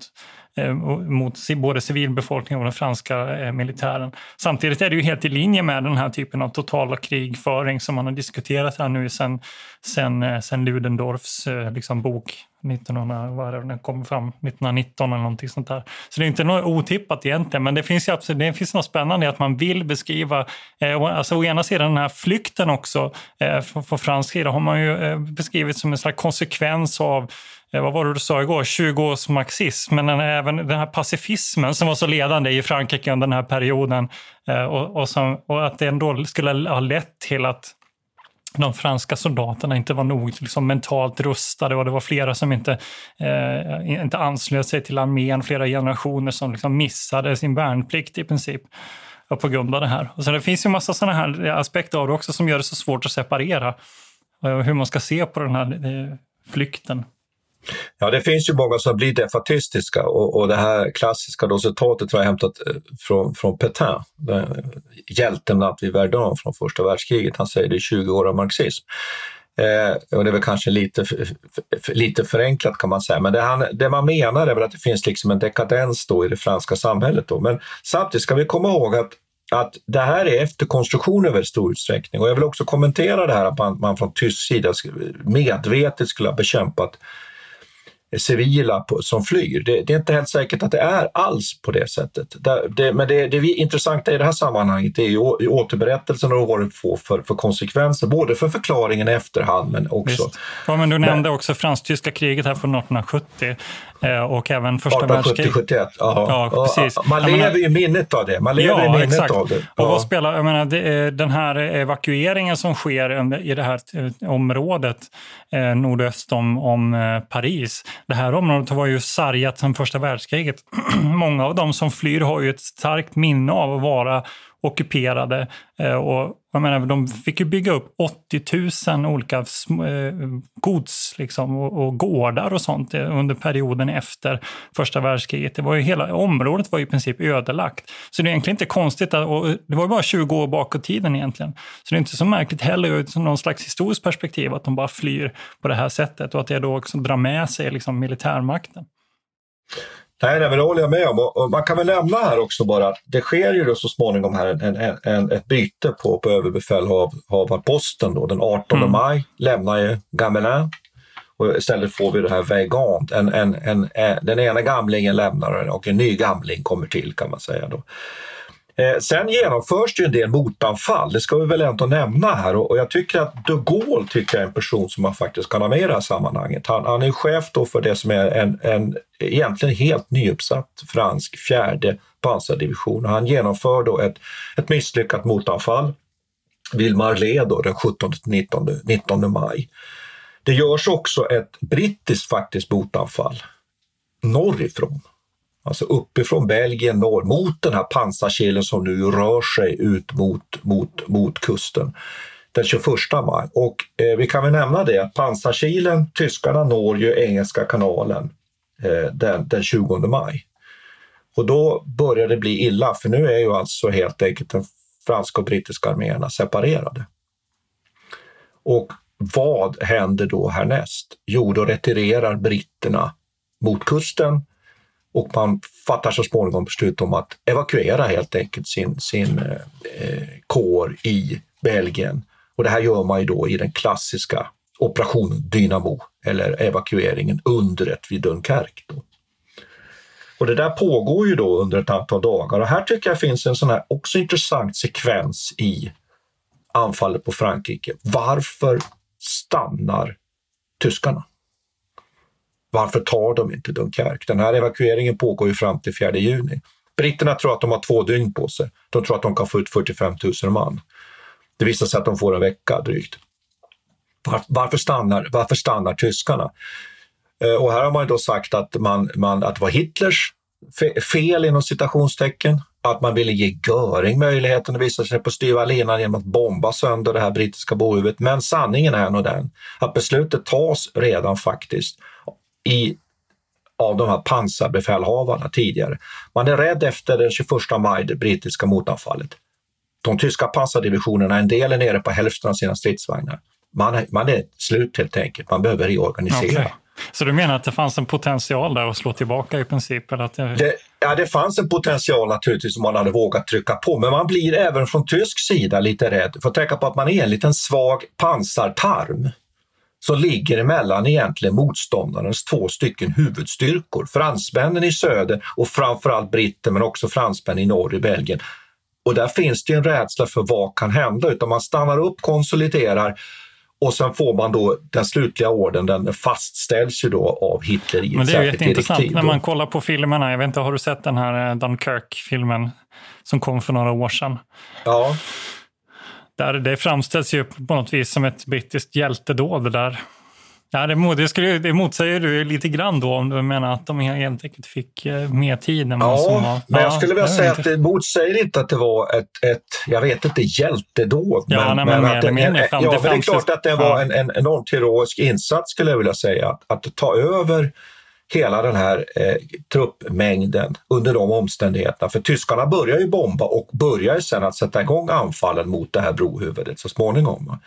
Eh, mot både civilbefolkningen och den franska eh, militären. Samtidigt är det ju helt i linje med den här typen av totala krigföring som man har diskuterat här nu sen, sen, eh, sen Ludendorffs liksom, bok 1900, vad är det, den kom fram 1919 eller någonting sånt där. Så det är inte något otippat egentligen, men det finns ju absolut, det finns något spännande i att man vill beskriva, eh, alltså å ena sidan den här flykten också, eh, från, från fransk sida har man ju eh, beskrivit som en slags konsekvens av Eh, vad var det du sa igår? 20 års marxism, men den, även den här pacifismen som var så ledande i Frankrike under den här perioden eh, och, och, som, och att det ändå skulle ha lett till att de franska soldaterna inte var nog liksom, mentalt rustade och det var flera som inte, eh, inte anslöt sig till armén, flera generationer som liksom missade sin värnplikt i princip på grund av det här. Och så det finns ju massa sådana här aspekter av det också som gör det så svårt att separera eh, hur man ska se på den här eh, flykten. Ja, det finns ju många som blir defatistiska och, och det här klassiska då citatet har jag hämtat eh, från, från Petain, den- hjälten att vid Verdun från första världskriget. Han säger det är 20 år av marxism. Eh, och det är väl kanske lite, f- f- lite förenklat kan man säga, men det, han, det man menar är väl att det finns liksom en dekadens då i det franska samhället. Då. Men samtidigt ska vi komma ihåg att att det här är efterkonstruktion i väldigt stor utsträckning. Och jag vill också kommentera det här att man, man från tysk sida medvetet skulle ha bekämpat civila på, som flyr. Det, det är inte helt säkert att det är alls på det sättet. Det, det, men det, det intressanta i det här sammanhanget är ju å- återberättelsen och vad det får för, för konsekvenser, både för förklaringen i efterhand men också Visst. Ja, men du nämnde också fransk-tyska kriget här från 1870 eh, och även första 1870-71. världskriget. Ja. Ja, precis. Man lever menar- ju i minnet av det. Man lever ja, i minnet exakt. av det. Och Ja. vad spelar, jag menar, det, den här evakueringen som sker i det här eh, området eh, nordöst om, om Paris. Det här området var ju sargat sedan första världskriget. Många av de som flyr har ju ett starkt minne av att vara ockuperade. Eh, och jag menar, de fick ju bygga upp 80 000 olika eh, gods liksom, och, och gårdar och sånt eh, under perioden efter första världskriget. Det var ju hela området var ju i princip ödelagt. Så det är egentligen inte konstigt, att, och det var ju bara 20 år bakåt i tiden egentligen. Så det är inte så märkligt heller ur någon slags historiskt perspektiv att de bara flyr på det här sättet och att det då också drar med sig liksom, militärmakten. Nej, nej, men det håller jag med om. Och, man kan väl nämna här också bara att det sker ju då så småningom här en, en, en, ett byte på, på överbefälhavarposten. Då. Den 18 Mm. maj lämnar ju Gamelin och istället får vi det här Weigand. En, en, en, en, den ena gamlingen lämnar och en ny gamling kommer till kan man säga. Då. Eh, sen genomförs det ju en del motanfall, det ska vi väl ändå nämna här. Och, och jag tycker att de Gaulle tycker jag är en person som man faktiskt kan ha med i det här sammanhanget. Han, han är chef då för det som är en, en egentligen helt nyuppsatt fransk fjärde pansardivision. Och han genomför då ett, ett misslyckat motanfall vid Marlé då, den 17-19 19 maj. Det görs också ett brittiskt faktiskt motanfall norrifrån. Alltså uppifrån Belgien norr mot den här pansarkilen som nu rör sig ut mot, mot, mot kusten den 21 maj. Och eh, vi kan väl nämna det att pansarkilen, tyskarna når ju Engelska kanalen eh, den, den 20 maj. Och då börjar det bli illa för nu är ju alltså helt enkelt den franska och brittiska arméerna separerade. Och vad händer då härnäst? Jo, då retirerar britterna mot kusten och man fattar så småningom beslut om att evakuera helt enkelt sin, sin eh, kår i Belgien. Och det här gör man ju då i den klassiska operationen Dynamo eller evakueringen undret vid Dunkerque. Då. Och det där pågår ju då under ett antal dagar och här tycker jag finns en sån här också intressant sekvens i anfallet på Frankrike. Varför stannar tyskarna? Varför tar de inte Dunkerque? Den här evakueringen pågår ju fram till 4 juni. Britterna tror att de har två dygn på sig. De tror att de kan få ut 45 000 man. Det visar sig att de får en vecka drygt. Var, varför, stannar, varför stannar tyskarna? Eh, och här har man då sagt att, man, man, att det var Hitlers fel inom citationstecken, att man ville ge Göring möjligheten att visa sig på styva linan genom att bomba sönder det här brittiska bohuvudet. Men sanningen är nog den att beslutet tas redan faktiskt i, av de här pansarbefälhavarna tidigare. Man är rädd efter den 21 maj, det brittiska motanfallet. De tyska pansardivisionerna, en del är nere på hälften av sina stridsvagnar. Man är, man är slut helt enkelt, man behöver reorganisera. Okay. Så du menar att det fanns en potential där att slå tillbaka i princip? Eller att det... Det, ja, det fanns en potential naturligtvis om man hade vågat trycka på, men man blir även från tysk sida lite rädd. För att tänka på att man är en liten svag pansartarm som ligger emellan egentligen motståndarens två stycken huvudstyrkor. Fransmännen i söder och framförallt britter men också fransmän i norr i Belgien. Och där finns det en rädsla för vad kan hända, utan man stannar upp, konsoliderar och sen får man då den slutliga orden, den fastställs ju då av Hitler i Men det är jätteintressant när man kollar på filmerna. Jag vet inte, har du sett den här eh, Dunkirk-filmen som kom för några år sedan? Ja. Där det framställs ju på något vis som ett brittiskt hjältedåd där. Ja, det, det, skulle, det motsäger du lite grann då om du menar att de helt enkelt fick eh, mer tid än ja, som var. men jag skulle vilja säga inte. att det motsäger inte att det var ett, ett jag vet inte, hjältedåd. Ja, men, nej, men, att det, en, ja, det, det är klart att det var en, en enormt heroisk insats skulle jag vilja säga. Att, att ta över hela den här eh, truppmängden under de omständigheterna. För tyskarna börjar ju bomba och börjar sen att sätta igång anfallen mot det här brohuvudet så småningom.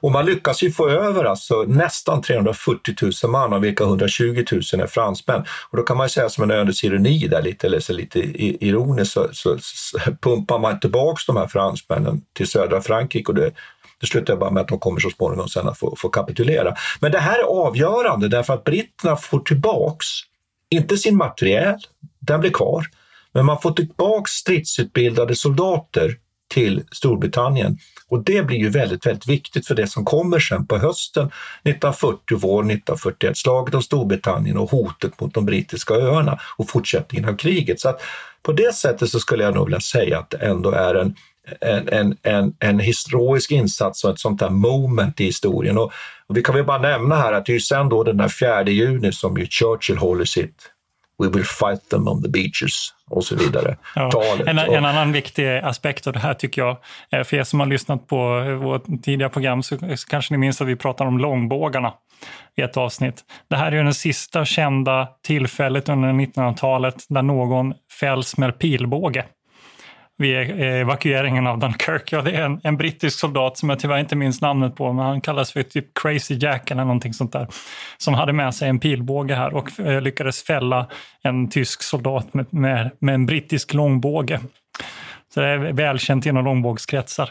Och man lyckas ju få över alltså nästan 340 000 man av vilka 120 000 är fransmän. Och då kan man ju säga som en ödets ironi där lite, eller så lite ironiskt så, så, så pumpar man tillbaks de här fransmännen till södra Frankrike och det det slutar bara med att de kommer så småningom sen att få, få kapitulera. Men det här är avgörande därför att britterna får tillbaks, inte sin materiel, den blir kvar, men man får tillbaks stridsutbildade soldater till Storbritannien. Och det blir ju väldigt, väldigt viktigt för det som kommer sen på hösten 1940 våren 1941, slaget om Storbritannien och hotet mot de brittiska öarna och fortsättningen av kriget. Så att på det sättet så skulle jag nog vilja säga att det ändå är en en, en, en, en historisk insats och ett sånt där moment i historien. Och, och vi kan väl bara nämna här att det är sen då den där 4 juni som ju Churchill håller sitt We will fight them on the beaches och så vidare. Ja. En, en, annan viktig aspekt av det här tycker jag, eh, för er som har lyssnat på vårt tidiga program så, så kanske ni minns att vi pratar om långbågarna i ett avsnitt. Det här är ju den sista kända tillfället under 1900-talet där någon fälls med pilbåge vid evakueringen av Dunkirk. Ja, det är en, en, brittisk soldat som jag tyvärr inte minns namnet på, men han kallas för typ Crazy Jack eller någonting sånt där. Som hade med sig en pilbåge här och eh, lyckades fälla en tysk soldat med, med, med en brittisk långbåge. Så det är välkänt inom långbågskretsar.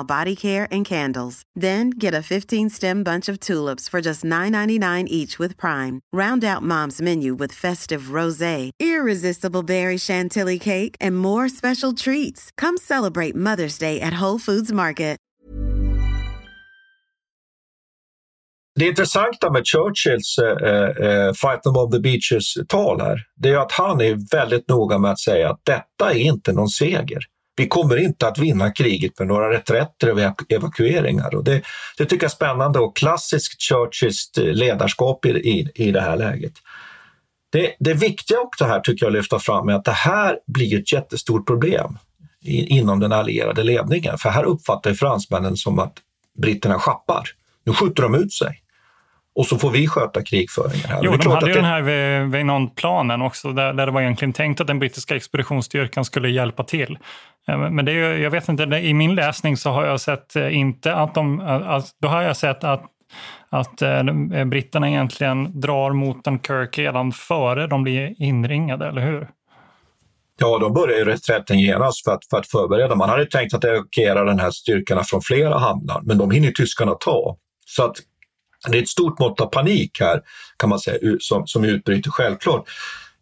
body care and candles. Then get a 15 stem bunch of tulips for just $9.99 each with Prime. Round out mom's menu with festive rose, irresistible berry chantilly cake, and more special treats. Come celebrate Mother's Day at Whole Foods Market. Det intressanta med Churchills uh, uh, Fight them on the beaches-tal här, det är att han är väldigt noga med att säga att detta är inte någon seger. Vi kommer inte att vinna kriget med några reträtter och evakueringar. Och det, det tycker jag är spännande och klassiskt Churchills eh, ledarskap i, i, i det här läget. Det, det viktiga också här tycker jag att lyfta fram är att det här blir ett jättestort problem i, inom den allierade ledningen. För här uppfattar fransmännen som att britterna schappar. Nu skjuter de ut sig och så får vi sköta krigföringen. Här. Jo, de hade ju det... den här Veynon-planen också, där, där det var egentligen tänkt att den brittiska expeditionsstyrkan skulle hjälpa till. Eh, men det är, jag vet inte, i min läsning så har jag sett eh, inte att de, alltså, då har jag sett att att eh, britterna egentligen drar mot Dunkirk redan före de blir inringade, eller hur? Ja, de börjar ju reträtten genast för att, för att förbereda. Man hade tänkt att evakuera den här styrkorna från flera hamnar, men de hinner tyskarna ta. Så att det är ett stort mått av panik här, kan man säga, som, som utbryter självklart.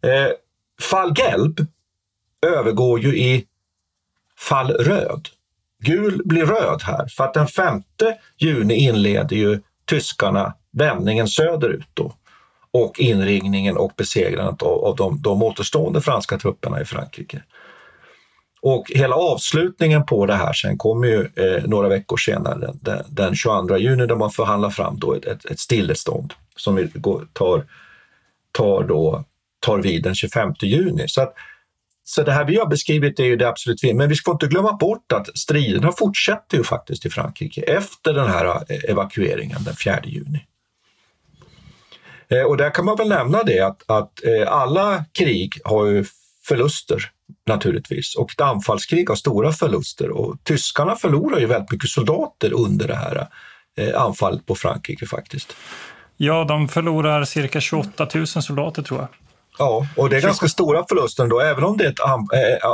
Eh, fall Gelb övergår ju i fall röd. Gul blir röd här, för att den 5 juni inleder ju tyskarna vändningen söderut då och inringningen och besegrandet av, av de, de återstående franska trupperna i Frankrike. Och hela avslutningen på det här sen kommer ju eh, några veckor senare, den, den, 22 juni, där man förhandlar fram då ett, ett, ett stillestånd som tar, tar, då, tar vid den 25 juni. Så, att, så det här vi har beskrivit är ju det absolut men vi ska inte glömma bort att striderna fortsätter ju faktiskt i Frankrike efter den här eh, evakueringen den 4 juni. Eh, och där kan man väl nämna det att, att eh, alla krig har ju förluster naturligtvis och ett anfallskrig har stora förluster och tyskarna förlorar ju väldigt mycket soldater under det här eh, anfallet på Frankrike faktiskt. Ja, de förlorar cirka 28 000 soldater tror jag. Ja, och det är ganska stora förluster ändå. Även om det är ett,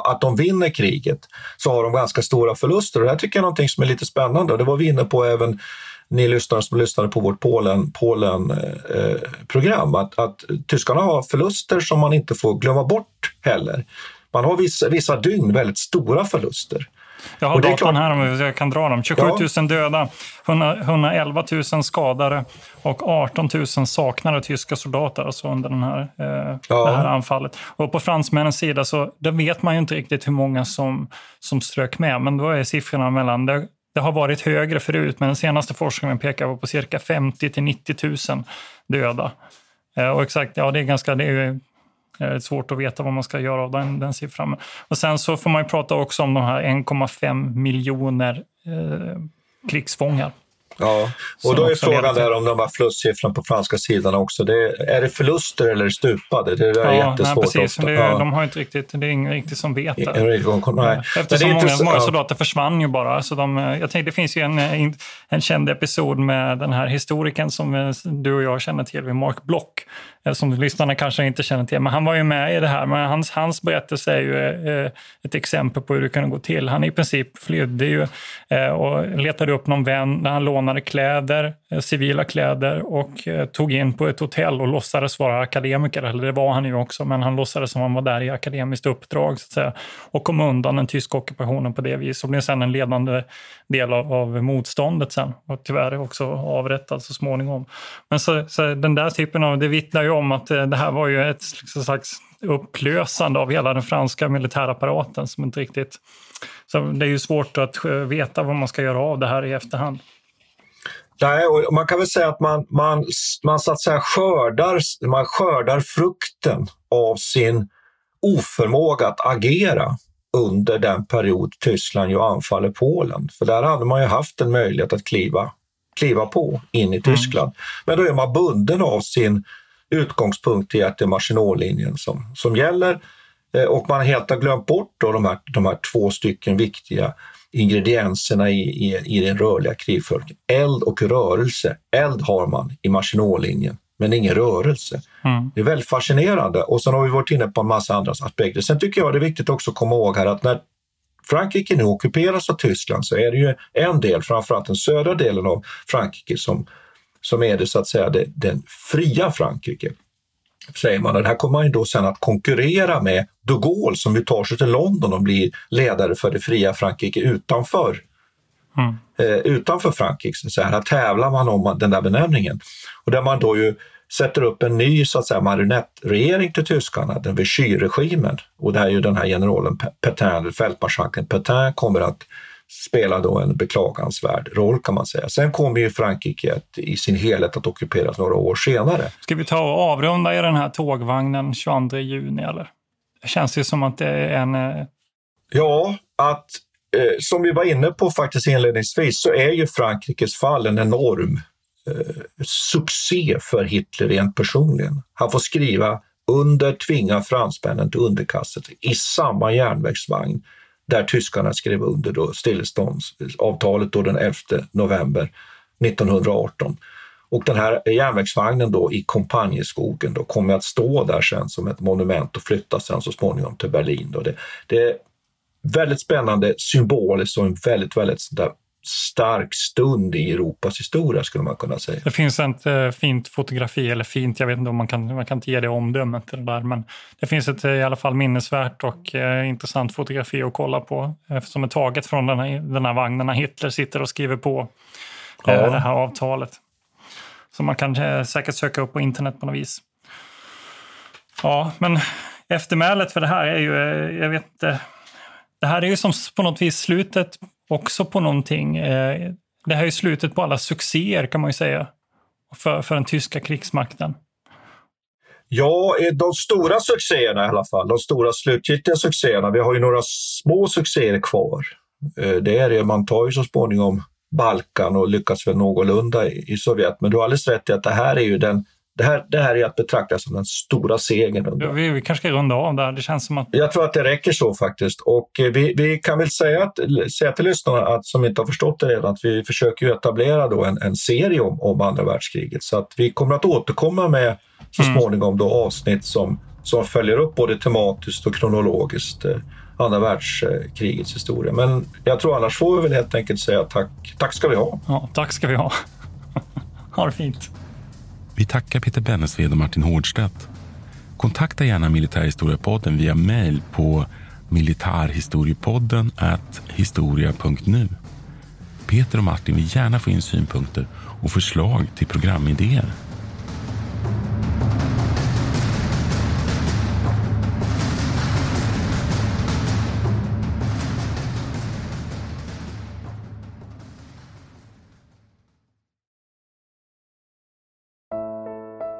att de vinner kriget så har de ganska stora förluster. Och det här tycker jag är någonting som är lite spännande och det var vi inne på även ni lyssnare som lyssnade på vårt Polen-program, Polen, eh, att, att tyskarna har förluster som man inte får glömma bort heller. Man har vissa, vissa dygn väldigt stora förluster. Jag har datorn här om jag kan dra dem. 27 000 döda, 111 000 skadade och 18 000 saknade tyska soldater alltså under den här, eh, ja. det här anfallet. Och på fransmännens sida så där vet man ju inte riktigt hur många som, som strök med, men då är siffrorna mellan det, det har varit högre förut, men den senaste forskningen pekar på cirka 50 till 90 000 döda. Eh, och exakt, ja det är ganska, det är Eh, det är svårt att veta vad man ska göra av den, den siffran. Och sen så får man ju prata också om de här 1,5 miljoner eh, krigsfångar. Ja, och då är frågan där om de här förlustsiffrorna på franska sidan också. Det är, är det förluster eller stupade? Det är ja, jättesvårt. Nej, precis. Det, ja. De har inte riktigt, det är ingen riktigt som vet det. Nej. Eftersom många, inte, många soldater ja. försvann ju bara. Så de, jag tänkte, det finns ju en, en känd episod med den här historikern som du och jag känner till, Mark Block, Eh, som lyssnarna kanske inte känner till. Men han var ju med i det här. Men hans, hans berättelse är ju eh, ett exempel på hur det kunde gå till. Han i princip flydde ju eh, och letade upp någon vän där han lånade kläder, eh, civila kläder och eh, tog in på ett hotell och låtsades vara akademiker. Eller det var han ju också, men han låtsades som han var där i akademiskt uppdrag så att säga. Och kom undan den tyska ockupationen på det viset och blev sedan en ledande del av, av motståndet sen. Och tyvärr också avrättad så småningom. Men så, så den där typen av, det vittnar ju om att eh, det här var ju ett liksom slags upplösande av hela den franska militärapparaten som inte riktigt... Så det är ju svårt att veta vad man ska göra av det här i efterhand. Nej, och man kan väl säga att man, man, man, så att säga skördar, man skördar frukten av sin oförmåga att agera under den period Tyskland ju anfaller Polen. För där hade man ju haft en möjlighet att kliva, kliva på in i mm. Tyskland. Mm. Men då är man bunden av sin utgångspunkt i att det är Maginotlinjen som, som gäller. Eh, och man helt har glömt bort då de, här, de här två stycken viktiga ingredienserna i, i, i den rörliga krigföringen. Eld och rörelse. Eld har man i Maginotlinjen, men ingen rörelse. Mm. Det är väldigt fascinerande. Och sen har vi varit inne på en massa andra aspekter. Sen tycker jag det är viktigt också att komma ihåg här att när Frankrike nu ockuperas av Tyskland så är det ju en del, framförallt den södra delen av Frankrike, som som är det så att säga det, den fria Frankrike. Säger man. Och det här kommer man ju då sen att konkurrera med de Gaulle som ju tar sig till London och blir ledare för det fria Frankrike utanför mm. eh, utanför Frankrike. Så här, här tävlar man om den där benämningen. Och där man då ju sätter upp en ny så att säga, marionettregering till tyskarna, den Vichy-regimen. Och det är ju den här generalen Petain, fältmarskalken Petain, kommer att spela då en beklagansvärd roll kan man säga. Sen kommer ju Frankrike i sin helhet att ockuperas några år senare. Ska vi ta och avrunda i den här tågvagnen 22 juni eller? Det känns ju som att det är en... Eh, ja, att eh, som vi var inne på faktiskt inledningsvis så är ju Frankrikes fall en enorm eh, succé för Hitler rent personligen. Han får skriva under tvinga fransmännen till underkastelse i samma järnvägsvagn där tyskarna skrev under då stilleståndsavtalet då den 11 november 1918. Och den här järnvägsvagnen då i Kompanjeskogen då kommer att stå där sen som ett monument och flyttas sen så småningom till Berlin. Då. Det, det är väldigt spännande symboliskt och en väldigt, väldigt stark stund i Europas historia skulle man kunna säga. Det finns ett äh, fint fotografi, eller fint, jag vet inte om man kan, man kan inte ge det omdömet det där, men det finns ett i alla fall minnesvärt och äh, intressant fotografi att kolla på äh, som är taget från den här, den här vagnen när Hitler sitter och skriver på ja. det här avtalet. Som man kan säkert söka upp på internet på något vis. Ja, men eftermälet för det här är ju, jag vet inte, det här är ju som på något vis slutet också på någonting. Eh, det här är slutet på alla succéer kan man ju säga för, för den tyska krigsmakten. Ja, eh, de stora succéerna i alla fall, de stora slutgiltiga succéerna. Vi har ju några små succéer kvar. Eh, det är det, man tar ju så småningom Balkan och lyckas väl någorlunda i Sovjet. Men du har alldeles rätt i att det här är ju den det här, det här är att betrakta som den stora segern. Vi, vi kanske ska runda av där. Det känns som att... Jag tror att det räcker så faktiskt. Och eh, vi, vi kan väl säga, att, säga till lyssnarna att, som inte har förstått det redan att vi försöker etablera då en, en serie om, om andra världskriget. Så att vi kommer att återkomma med så mm. småningom då avsnitt som, som följer upp både tematiskt och kronologiskt eh, andra världskrigets historia. Men jag tror annars får vi väl helt enkelt säga tack. Tack ska vi ha. Ja, tack ska vi ha. ha det fint. Vi tackar Peter Bennesved och Martin Hårdstedt. Kontakta gärna Militärhistoriepodden via mejl på militarhistoriepodden historia.nu. Peter och Martin vill gärna få in synpunkter och förslag till programidéer.